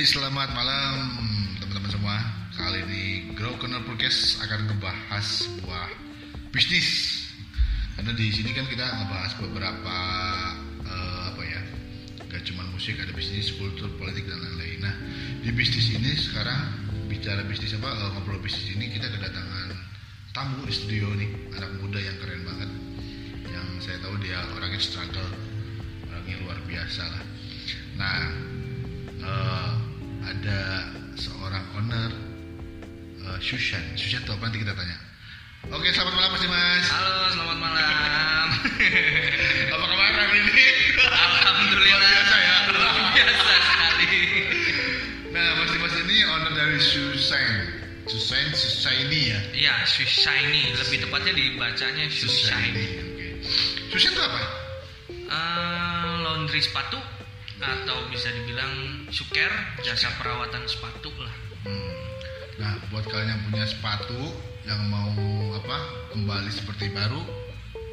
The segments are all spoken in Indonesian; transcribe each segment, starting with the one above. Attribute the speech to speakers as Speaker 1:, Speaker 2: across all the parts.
Speaker 1: selamat malam teman-teman semua. Kali ini Grow Corner Podcast akan ngebahas sebuah bisnis. Karena di sini kan kita ngebahas beberapa eh, apa ya, gak cuma musik, ada bisnis, kultur, politik dan lain-lain. Nah, di bisnis ini sekarang bicara bisnis apa, eh, ngobrol bisnis ini kita kedatangan tamu di studio nih, anak muda yang keren banget. Yang saya tahu dia orangnya struggle, orangnya luar biasa lah. Nah, eh, ada seorang owner eh, Shushan. Shushan tuh apa nanti kita tanya. Oke, selamat malam Mas Dimas.
Speaker 2: Halo, selamat malam.
Speaker 1: Apa kabar hari ini?
Speaker 2: Alhamdulillah.
Speaker 1: Luar biasa ya.
Speaker 2: Luar biasa sekali.
Speaker 1: Nah, Mas Dimas ini owner dari Shushan. Shushan, Shushaini ya.
Speaker 2: Iya, Shiny. Lebih tepatnya dibacanya Shiny.
Speaker 1: Oke. Shushan itu apa?
Speaker 2: Eh, laundry sepatu atau bisa dibilang suker, jasa perawatan sepatu lah.
Speaker 1: Hmm. Nah, buat kalian yang punya sepatu yang mau apa kembali seperti baru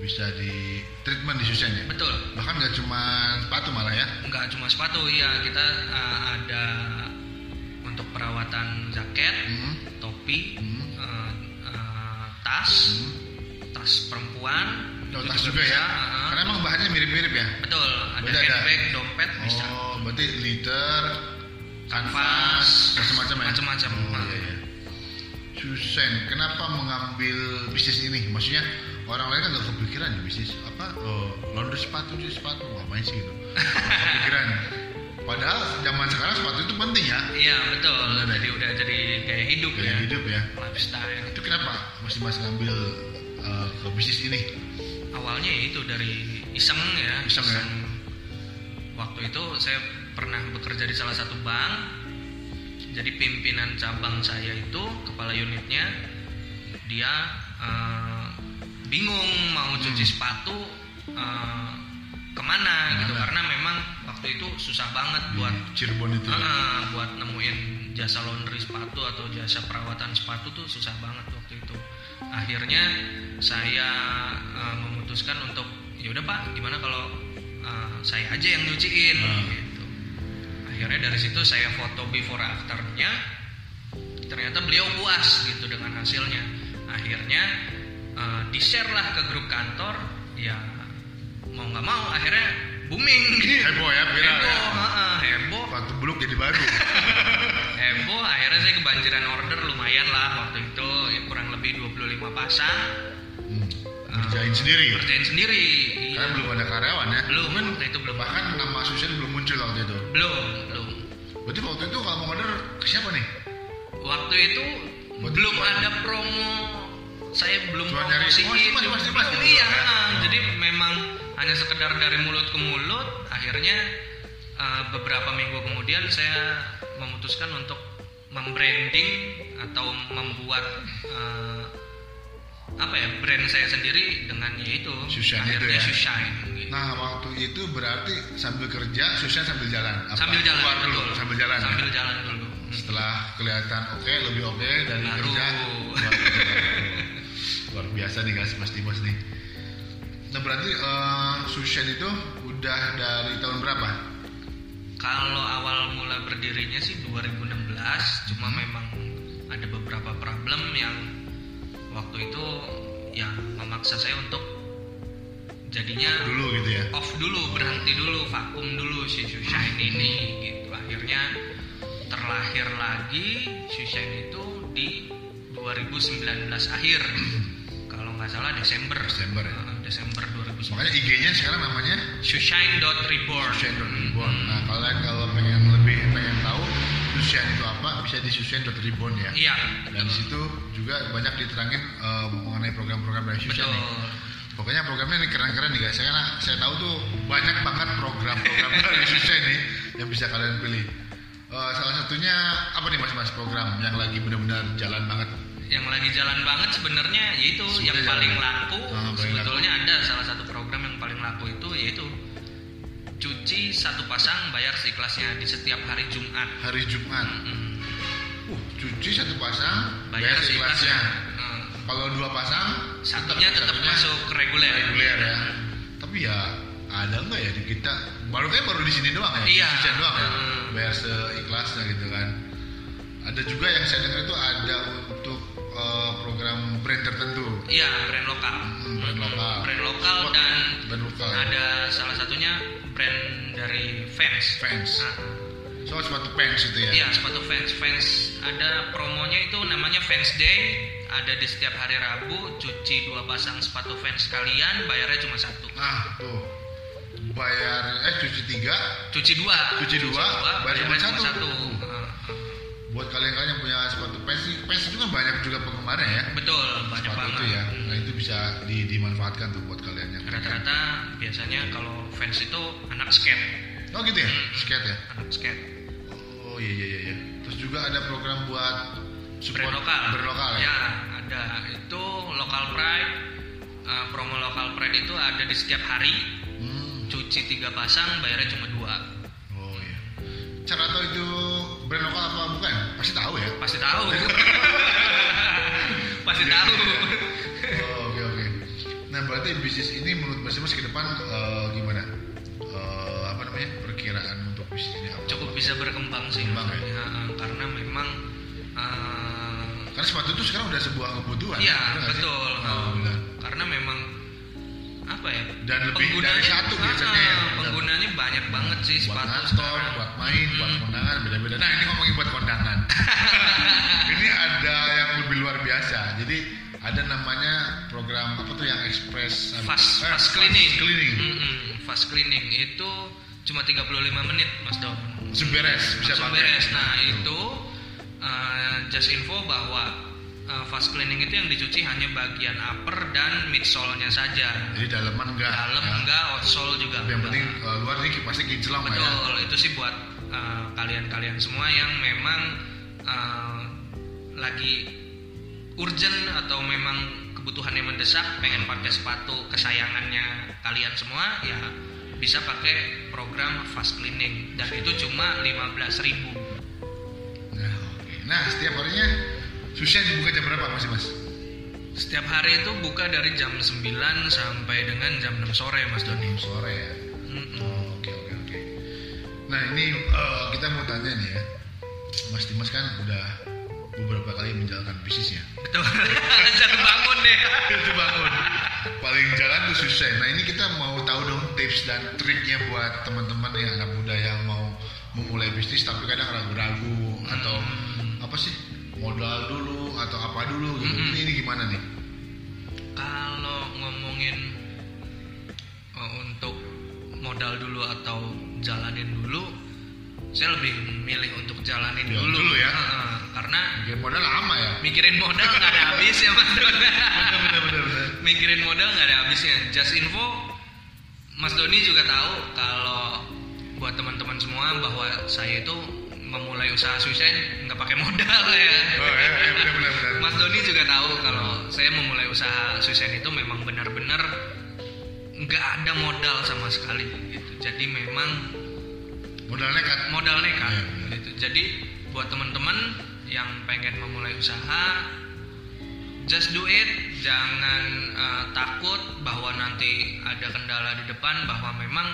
Speaker 1: bisa di treatment di Shushan ya.
Speaker 2: Betul.
Speaker 1: Bahkan nggak cuma sepatu malah ya.
Speaker 2: Enggak cuma sepatu, iya kita eh, ada untuk perawatan jaket,
Speaker 1: Hmm.
Speaker 2: topi,
Speaker 1: Hmm.
Speaker 2: eh, eh, tas,
Speaker 1: Hmm.
Speaker 2: tas perempuan.
Speaker 1: Oh, tas juga
Speaker 2: bisa,
Speaker 1: ya.
Speaker 2: eh.
Speaker 1: Karena emang bahannya mirip-mirip ya.
Speaker 2: Betul, ada
Speaker 1: ada-
Speaker 2: handbag, dompet bisa.
Speaker 1: Oh, berarti liter,
Speaker 2: Kanvas,
Speaker 1: macam-macam ya.
Speaker 2: macam-macam.
Speaker 1: Oh, iya, iya. Susen, kenapa mengambil bisnis ini? Maksudnya orang lain kan gak kepikiran ya bisnis apa? Oh, laundry sepatu cuci sepatu ngapain sih gitu? Nggak kepikiran. Padahal zaman sekarang sepatu itu penting ya.
Speaker 2: Iya betul.
Speaker 1: Benar,
Speaker 2: Jadi udah jadi gaya hidup
Speaker 1: Gaya
Speaker 2: ya.
Speaker 1: hidup ya.
Speaker 2: Lifestyle.
Speaker 1: Itu kenapa masih mas ngambil eh, ke bisnis ini?
Speaker 2: Awalnya ya itu dari iseng ya.
Speaker 1: Iseng ya?
Speaker 2: Waktu itu saya pernah bekerja di salah satu bank. Jadi pimpinan cabang saya itu kepala unitnya dia eh, bingung mau cuci
Speaker 1: Hmm.
Speaker 2: sepatu eh, ke mana gitu
Speaker 1: Ke mana?
Speaker 2: karena memang waktu itu susah banget buat
Speaker 1: Cirebon itu. ya?
Speaker 2: Ah, buat nemuin jasa laundry sepatu atau jasa perawatan sepatu tuh susah banget waktu itu. Akhirnya saya eh, memutuskan untuk ya udah Pak, gimana kalau eh, saya aja yang nyuciin
Speaker 1: Ah.
Speaker 2: gitu. Akhirnya dari situ saya foto before afternya. Ternyata beliau puas gitu dengan hasilnya. Akhirnya eh, di-share lah ke grup kantor ya mau nggak mau akhirnya booming gitu.
Speaker 1: Heboh ya, viral
Speaker 2: heboh,
Speaker 1: ya.
Speaker 2: heboh
Speaker 1: Sepatu buluk jadi baru.
Speaker 2: heboh akhirnya saya kebanjiran order lumayan lah waktu itu ya kurang lebih 25 pasang
Speaker 1: Hmm. Kerjain sendiri.
Speaker 2: kerjain sendiri iya.
Speaker 1: Karena belum ada karyawan ya.
Speaker 2: belum waktu itu belum
Speaker 1: Bahkan nama Susan belum muncul waktu itu.
Speaker 2: belum belum
Speaker 1: Berarti waktu itu kalau mau order ke siapa nih?
Speaker 2: waktu itu
Speaker 1: Berarti
Speaker 2: belum
Speaker 1: cuma-
Speaker 2: ada promo saya belum
Speaker 1: Cuma nyari,
Speaker 2: promosiin
Speaker 1: "Oh, Mas, Mas, Mas,"
Speaker 2: Belum,
Speaker 1: gitu
Speaker 2: iya
Speaker 1: kan? Oh.
Speaker 2: jadi memang hanya sekedar dari mulut ke mulut akhirnya eh, beberapa minggu kemudian saya memutuskan untuk membranding atau membuat eh, apa ya brand saya sendiri dengan yaitu
Speaker 1: Shushan itu
Speaker 2: akhirnya
Speaker 1: ya?
Speaker 2: Shushan gitu.
Speaker 1: Nah waktu itu berarti sambil kerja, Susan sambil jalan. Apa?
Speaker 2: sambil jalan
Speaker 1: Keluar dulu,
Speaker 2: betul.
Speaker 1: sambil jalan. ya?
Speaker 2: sambil jalan dulu
Speaker 1: Setelah kelihatan oke, lebih oke dari
Speaker 2: Baru.
Speaker 1: kerja. Luar, biasa nih guys, Mas Dimas nih. Nah berarti eh, Susan itu udah dari tahun berapa?
Speaker 2: Kalau mula berdirinya sih 2016, cuma memang ada beberapa problem yang waktu itu ya memaksa saya untuk jadinya
Speaker 1: Dulu gitu ya.
Speaker 2: off dulu, berhenti dulu, vakum dulu si Shine ini gitu. Akhirnya terlahir lagi Shine itu di 2019 akhir. Kalau nggak salah Desember.
Speaker 1: Desember ya.
Speaker 2: Desember 2019.
Speaker 1: Makanya IG-nya sekarang namanya
Speaker 2: Shine.reborn.
Speaker 1: Susan.reborn. Nah kalian kalau pengen lebih pengen tahu Susan itu apa, bisa di Susan.reborn ya.
Speaker 2: Iya.
Speaker 1: Dan di situ juga banyak diterangin eh, mengenai program-program dari Susan
Speaker 2: Betul.
Speaker 1: nih. Pokoknya programnya ini keren-keren nih guys. Karena saya tahu tuh banyak banget program-program dari Susan nih yang bisa kalian pilih. Eh, salah satunya apa nih mas-mas program yang lagi benar-benar jalan banget?
Speaker 2: Yang lagi jalan banget sebenarnya yaitu
Speaker 1: Sebenarnya
Speaker 2: yang
Speaker 1: jalan
Speaker 2: paling laku
Speaker 1: Ah,
Speaker 2: sebetulnya ada salah satu program yang paling laku itu yaitu cuci satu pasang bayar seikhlasnya di setiap hari Jumat
Speaker 1: Hari Jumat.
Speaker 2: Mm,
Speaker 1: Uh, cuci satu pasang,
Speaker 2: bayar
Speaker 1: bayar
Speaker 2: seikhlasnya
Speaker 1: seikhlasnya.
Speaker 2: Mm.
Speaker 1: Kalau dua pasang,
Speaker 2: satunya tetap
Speaker 1: satunya
Speaker 2: masuk reguler
Speaker 1: reguler ya. Tapi ya ada nggak ya di kita baru kayak baru di sini doang ya
Speaker 2: Iya.
Speaker 1: di doang ya
Speaker 2: Hmm.
Speaker 1: bayar seikhlasnya gitu kan ada juga yang saya dengar itu ada eh, program brand tertentu
Speaker 2: Iya, brand lokal.
Speaker 1: Hmm, brand lokal.
Speaker 2: Brand lokal
Speaker 1: Spot
Speaker 2: dan
Speaker 1: brand lokal
Speaker 2: ada salah satunya brand dari fans.
Speaker 1: fans
Speaker 2: Nah,
Speaker 1: so sepatu pants itu ya
Speaker 2: Iya, sepatu fans. Fans ada promonya itu namanya Fans Day. Ada di setiap hari Rabu, cuci dua pasang sepatu fans kalian, bayarnya cuma satu.
Speaker 1: nah tuh bayar eh cuci tiga
Speaker 2: Cuci dua.
Speaker 1: Cuci dua, bayar cuma
Speaker 2: bayarnya
Speaker 1: satu. Buat kalian-kalian yang punya sepatu pants pants itu kan banyak juga penggemarnya ya
Speaker 2: Betul, banyak
Speaker 1: sepatu
Speaker 2: banget.
Speaker 1: itu ya nah itu bisa di, dimanfaatkan tuh buat kalian yang
Speaker 2: Rata-rata biasanya kalau fans itu anak skate,
Speaker 1: oh gitu ya
Speaker 2: Hmm.
Speaker 1: skate ya
Speaker 2: anak skate.
Speaker 1: oh iya iya iya iya. terus juga ada program buat support
Speaker 2: brand lokal.
Speaker 1: brand lokal ya,
Speaker 2: Ya, ada. Itu local pride. eh, promo local pride itu ada di setiap hari.
Speaker 1: Hmm.
Speaker 2: Cuci tiga pasang, bayarnya cuma dua.
Speaker 1: oh iya cara tahu itu brand lokal apa bukan pasti tahu ya
Speaker 2: Pasti tahu. Pasti tahu.
Speaker 1: oh, oke oke nah berarti bisnis ini menurut Mas Dimas ke depan eh, gimana Eh, apa namanya perkiraan untuk bisnis ini apa
Speaker 2: Cukup bisa berkembang sih.
Speaker 1: Berkembang ya?
Speaker 2: Ya, karena memang eh,
Speaker 1: karena sepatu itu sekarang udah sebuah kebutuhan
Speaker 2: Iya, betul.
Speaker 1: oh, benar.
Speaker 2: karena memang apa ya?
Speaker 1: Dan lebih dari satu biasanya ya.
Speaker 2: ah, penggunanya banyak banget sih
Speaker 1: buat
Speaker 2: sepatu
Speaker 1: ngantor, buat main, buat kondangan, beda-beda. Nah ini ngomongin buat kondangan. ini ada yang lebih luar biasa. Jadi ada namanya program apa tuh yang express
Speaker 2: fast
Speaker 1: eh,
Speaker 2: fast cleaning.
Speaker 1: cleaning.
Speaker 2: Mm-mm, fast cleaning itu cuma 35 menit Mas Don.
Speaker 1: Langsung beres, bisa
Speaker 2: Langsung beres. Nah, itu uh, just info bahwa uh, fast cleaning itu yang dicuci hanya bagian upper dan midsole-nya saja.
Speaker 1: Jadi daleman enggak.
Speaker 2: Dalam
Speaker 1: ya.
Speaker 2: enggak, outsole juga
Speaker 1: Tapi yang
Speaker 2: enggak.
Speaker 1: penting eh, luar ini pasti kinclong lah ya.
Speaker 2: Betul, itu sih buat uh, kalian-kalian semua yang memang uh, lagi urgent atau memang kebutuhannya mendesak, pengen pakai sepatu kesayangannya kalian semua, ya bisa pakai program fast cleaning dan itu cuma 15.000
Speaker 1: Nah, oke. Nah, setiap harinya susah dibuka jam berapa masih mas?
Speaker 2: Setiap hari itu buka dari jam 9 sampai dengan jam 6 sore Mas Doni.
Speaker 1: Sore ya. Oh, Oke oke oke. Nah ini eh, kita mau tanya nih ya, Mas Dimas kan udah beberapa kali menjalankan bisnisnya.
Speaker 2: Betul. Jangan bangun deh.
Speaker 1: Itu bangun. Paling jalan tuh susah. Nah ini kita mau tahu dong tips dan triknya buat teman-teman yang anak muda yang mau memulai bisnis tapi kadang ragu-ragu atau apa sih modal dulu atau apa dulu gitu.
Speaker 2: Mm-mm.
Speaker 1: Ini, ini gimana nih?
Speaker 2: Kalau ngomongin uh, untuk modal dulu atau jalanin dulu, saya lebih milih untuk jalanin
Speaker 1: Jalan
Speaker 2: dulu,
Speaker 1: dulu ya.
Speaker 2: Heeh, karena
Speaker 1: Bikin modal lama ya.
Speaker 2: mikirin modal nggak ada habis ya Mas
Speaker 1: bener.
Speaker 2: mikirin modal nggak ada habisnya. Just info, Mas Doni juga tahu kalau buat teman-teman semua bahwa saya itu memulai usaha suicide nggak pakai modal ya.
Speaker 1: Oh ya, ya bener bener bener.
Speaker 2: Mas Doni juga tahu kalau saya memulai usaha suicide itu memang benar-benar nggak ada modal sama sekali gitu. Jadi memang
Speaker 1: Modal nekat.
Speaker 2: modal nekat
Speaker 1: benar.
Speaker 2: gitu. Jadi buat teman-teman yang pengen memulai usaha just do it, jangan eh, takut bahwa nanti ada kendala di depan bahwa memang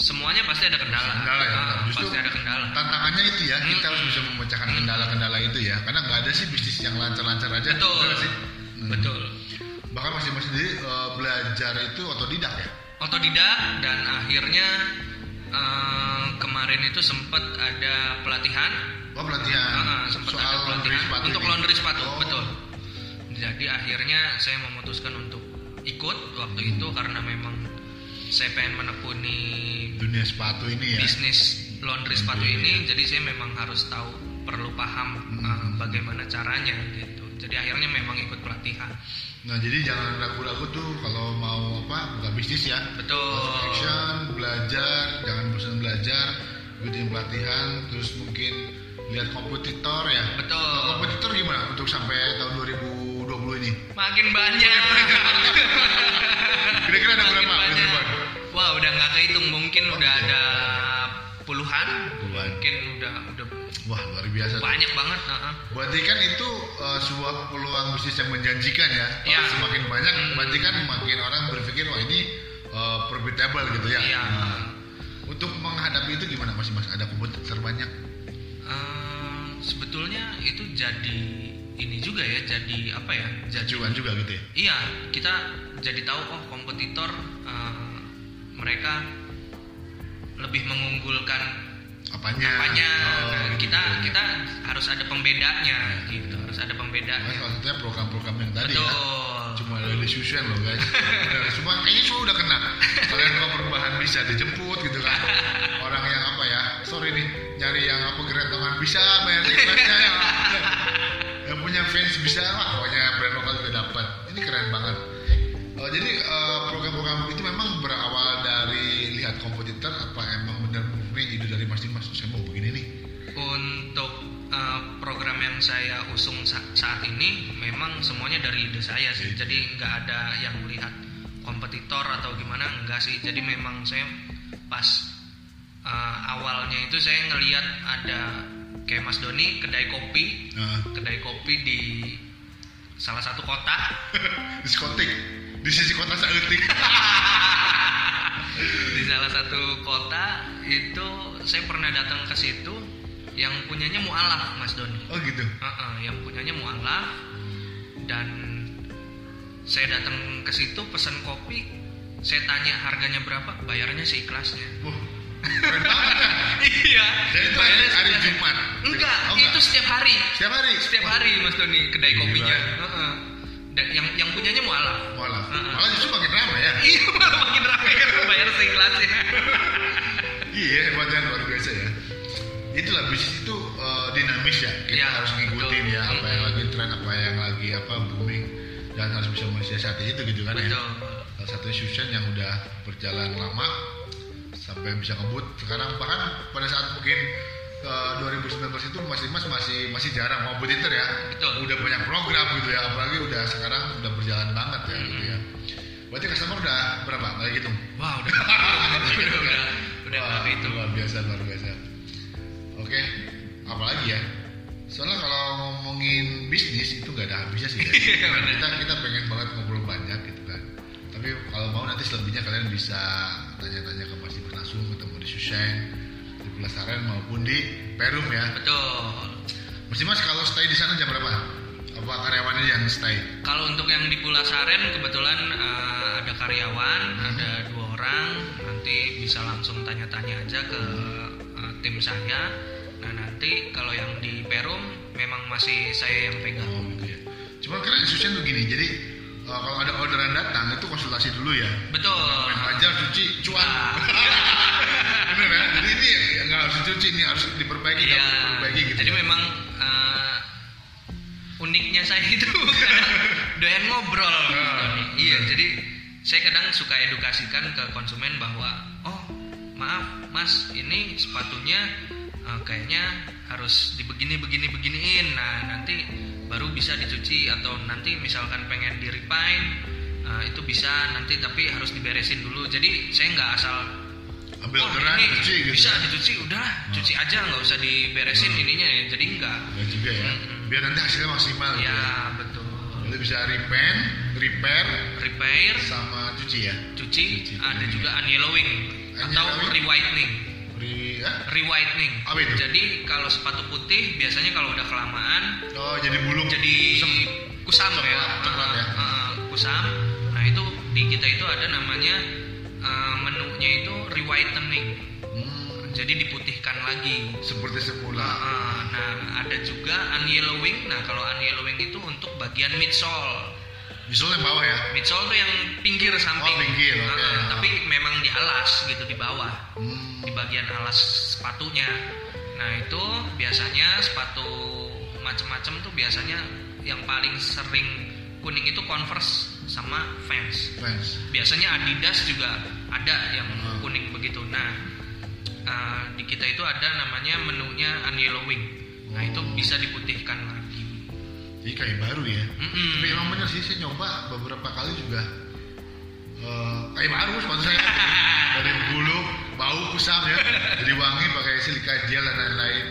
Speaker 2: semuanya pasti ada kendala.
Speaker 1: Kendala ya.
Speaker 2: Ah,
Speaker 1: Justru
Speaker 2: pasti ada kendala.
Speaker 1: tantangannya itu ya kita harus bisa memecahkan kendala-kendala itu ya karena nggak ada sih bisnis yang lancar-lancar aja
Speaker 2: Betul.
Speaker 1: nggak sih Hmm.
Speaker 2: Betul.
Speaker 1: bahkan masih masih sendiri eh, belajar itu otodidak ya
Speaker 2: otodidak dan akhirnya eh, kemarin itu sempat ada pelatihan
Speaker 1: oh pelatihan
Speaker 2: Ah, sempat
Speaker 1: soal
Speaker 2: ada
Speaker 1: laundry
Speaker 2: pelatihan
Speaker 1: sepatu
Speaker 2: untuk laundry sepatu
Speaker 1: Oh.
Speaker 2: betul jadi akhirnya saya memutuskan untuk ikut waktu itu karena memang saya pengen menekuni
Speaker 1: dunia sepatu ini ya.
Speaker 2: bisnis laundry sepatu ini jadi saya memang harus tahu perlu paham
Speaker 1: Hmm.
Speaker 2: eh, bagaimana caranya gitu. Jadi akhirnya memang ikut pelatihan.
Speaker 1: Nah jadi jangan ragu-ragu tuh kalau mau apa buka bisnis ya.
Speaker 2: Betul.
Speaker 1: Action belajar jangan bosan belajar ikutin pelatihan terus mungkin lihat kompetitor ya.
Speaker 2: Betul.
Speaker 1: Kalau kompetitor gimana untuk sampai tahun 2020 ini?
Speaker 2: Makin banyak
Speaker 1: kira-kira ada berapa
Speaker 2: banyak. Wah udah nggak kehitung mungkin
Speaker 1: Oh,
Speaker 2: udah
Speaker 1: iya.
Speaker 2: ada puluhan,
Speaker 1: Puluhan.
Speaker 2: mungkin udah udah
Speaker 1: wah luar biasa tuh.
Speaker 2: banyak banget. uh-uh.
Speaker 1: Berarti kan itu uh, sebuah peluang bisnis yang menjanjikan ya.
Speaker 2: Iya.
Speaker 1: Semakin banyak,
Speaker 2: Hmm.
Speaker 1: berarti kan makin orang berpikir wah ini uh, profitable gitu ya.
Speaker 2: Iya.
Speaker 1: Nah, untuk menghadapi itu gimana masih mas? Ada kompetitor banyak.
Speaker 2: Eh, sebetulnya itu jadi ini juga ya jadi apa ya jadi
Speaker 1: juga gitu ya.
Speaker 2: iya kita jadi tahu oh kompetitor eh, mereka lebih mengunggulkan
Speaker 1: Apanya?
Speaker 2: apanya
Speaker 1: Oh,
Speaker 2: Nah,
Speaker 1: gitu.
Speaker 2: kita kita harus ada pembedanya gitu harus ada pembedanya
Speaker 1: satunya program-program yang tadi ya.
Speaker 2: betul
Speaker 1: Cuma dari Susan loh guys. Semua kayaknya semua udah kena. Kalian kalau perubahan bisa dijemput gitu kan. Orang yang apa ya? Sorry nih, nyari yang apa geretongan bisa bayar yang, yang punya fans bisa lah. Pokoknya brand lokal juga dapat. Ini keren banget. Jadi eh, program-program itu memang berawal dari lihat kompetitor apa emang benar murni ide dari Mas Dimas saya mau begini nih.
Speaker 2: Untuk eh, program yang saya usung sa- saat ini memang semuanya dari ide saya sih. Jadi nggak ada yang melihat kompetitor atau gimana enggak sih. Jadi memang saya pas eh, awalnya itu saya ngelihat ada kayak Mas Doni kedai kopi.
Speaker 1: Nah,
Speaker 2: kedai kopi di salah satu kota.
Speaker 1: Diskotik di sisi kota Saeutik
Speaker 2: di salah satu kota itu saya pernah datang ke situ yang punyanya mualaf Mas Doni.
Speaker 1: Oh gitu?
Speaker 2: Heeh, yang punyanya mualaf dan saya datang ke situ pesan kopi saya tanya harganya berapa bayarnya seikhlasnya.
Speaker 1: Wah, kan?
Speaker 2: Iya.
Speaker 1: Dan itu hari, hari Jumat.
Speaker 2: enggak,
Speaker 1: Oh,
Speaker 2: itu setiap hari.
Speaker 1: Setiap hari.
Speaker 2: setiap hari Mas Doni kedai
Speaker 1: Gila.
Speaker 2: kopinya. Heeh. Yang yang punyanya mualaf
Speaker 1: Malah,
Speaker 2: Heeh.
Speaker 1: malah justru makin ramai ya.
Speaker 2: iya malah makin ramai kan bayar seikhlasnya
Speaker 1: Iya, hebatnya luar biasa ya. Itulah bisnis itu eh, dinamis ya. Kita
Speaker 2: Iya,
Speaker 1: harus ngikutin
Speaker 2: betul.
Speaker 1: ya apa yang lagi tren, apa yang lagi apa booming dan harus bisa mensiasati itu gitu kan ya.
Speaker 2: betul
Speaker 1: Salah satunya Susan yang udah berjalan lama sampai bisa ngebut. Sekarang bahkan pada saat mungkin eh, 2019 itu Mas Dimas masih masih jarang kompetitor ya.
Speaker 2: Betul.
Speaker 1: Udah banyak program gitu ya, apalagi udah sekarang udah berjalan banget ya gitu ya. Berarti customer udah berapa? Nggak gitu?
Speaker 2: Wah udah udah udah udah
Speaker 1: Wah,
Speaker 2: itu.
Speaker 1: luar biasa luar biasa. Oke, apalagi ya? Soalnya kalau ngomongin bisnis itu nggak ada habisnya sih. Ya.
Speaker 2: Iya,
Speaker 1: Nah, kita kita pengen banget ngobrol banyak gitu kan. Tapi kalau mau nanti selebihnya kalian bisa tanya-tanya ke Mas Dimas langsung ketemu di Susen, Pelasaran maupun di Perum ya.
Speaker 2: Betul.
Speaker 1: Mas Dimas kalau stay di sana jam berapa? Apa karyawannya yang stay?
Speaker 2: Kalau untuk yang di Pulasaren kebetulan eh, ada karyawan, ada dua orang. Nanti bisa langsung tanya-tanya aja ke eh, tim saya. Nah nanti kalau yang di Perum memang masih saya yang pegang.
Speaker 1: Oh, gitu ya. Cuma keren Susen tuh gini, jadi uh, kalau ada orderan datang itu konsultasi dulu ya.
Speaker 2: Betul.
Speaker 1: Ajar cuci cuan.
Speaker 2: Nah,
Speaker 1: Bener ya? Jadi ini nggak harus dicuci, ini harus diperbaiki,
Speaker 2: Iya.
Speaker 1: diperbaiki gitu.
Speaker 2: Jadi memang eh, uniknya saya itu doyan ngobrol.
Speaker 1: Ah,
Speaker 2: Doni. Iya,
Speaker 1: benar.
Speaker 2: jadi saya kadang suka edukasikan ke konsumen bahwa oh maaf Mas ini sepatunya eh, kayaknya harus dibegini begini beginiin. Nah bisa dicuci atau nanti misalkan pengen di refine eh, itu bisa nanti tapi harus diberesin dulu. Jadi saya nggak asal
Speaker 1: ambil
Speaker 2: "Oh, ini
Speaker 1: cuci gitu.
Speaker 2: bisa
Speaker 1: ya.
Speaker 2: dicuci udah cuci aja nggak usah diberesin ininya ya jadi enggak
Speaker 1: Ya juga ya.
Speaker 2: Mm-mm.
Speaker 1: Biar nanti hasilnya maksimal. gitu
Speaker 2: ya betul
Speaker 1: Jadi bisa repaint, repair,
Speaker 2: repair
Speaker 1: sama cuci ya.
Speaker 2: cuci,
Speaker 1: Cuci.
Speaker 2: ada juga unyellowing atau
Speaker 1: Unyellowing?
Speaker 2: rewhitening
Speaker 1: Ah?
Speaker 2: rewhitening
Speaker 1: Apa itu?
Speaker 2: jadi kalau sepatu putih biasanya kalau udah kelamaan
Speaker 1: Oh jadi bulu.
Speaker 2: jadi
Speaker 1: Kusam.
Speaker 2: kusam ya
Speaker 1: Coklat, ya.
Speaker 2: Uh, uh, kusam nah itu di kita itu ada namanya uh, menunya itu rewhitening
Speaker 1: Hmm,
Speaker 2: jadi diputihkan lagi
Speaker 1: seperti semula.
Speaker 2: Ah, nah ada juga unyellowing. Nah kalau unyellowing itu untuk bagian midsole.
Speaker 1: Misalnya yang bawah ya.
Speaker 2: Midsole tuh yang pinggir samping.
Speaker 1: Oh, pinggir, oke.
Speaker 2: Ah, tapi memang di alas gitu di bawah,
Speaker 1: Hmm,
Speaker 2: di bagian alas sepatunya. Nah itu biasanya sepatu macem-macem tuh biasanya yang paling sering kuning itu Converse sama Vans.
Speaker 1: fans.
Speaker 2: Biasanya Adidas juga ada yang
Speaker 1: Hmm.
Speaker 2: kuning begitu. Nah, uh, di kita itu ada namanya menunya unyellowing. Nah, itu bisa diputihkan.
Speaker 1: Jadi kayak baru ya.
Speaker 2: Mm-mm.
Speaker 1: Tapi emang bener sih saya nyoba beberapa kali juga. Eh, kayak baru sepatu saya. Dari bulu bau kusam ya. Jadi wangi pakai silika gel dan lain-lain.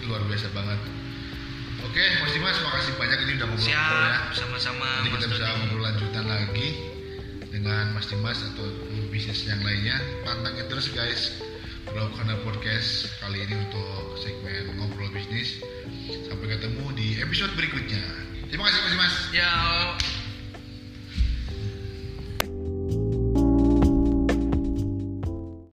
Speaker 1: Ini luar biasa banget. Oke Mas Dimas makasih banyak. Ini udah ngobrol-ngobrol ya.
Speaker 2: sama-sama
Speaker 1: nanti kita bisa ngobrol lanjutan lagi dengan Mas Dimas atau bisnis yang lainnya. Pantengin terus guys Corner Podcast kali ini untuk segmen ngobrol bisnis. Sampai ketemu di episode berikutnya. Terima kasih mas mas
Speaker 2: Ya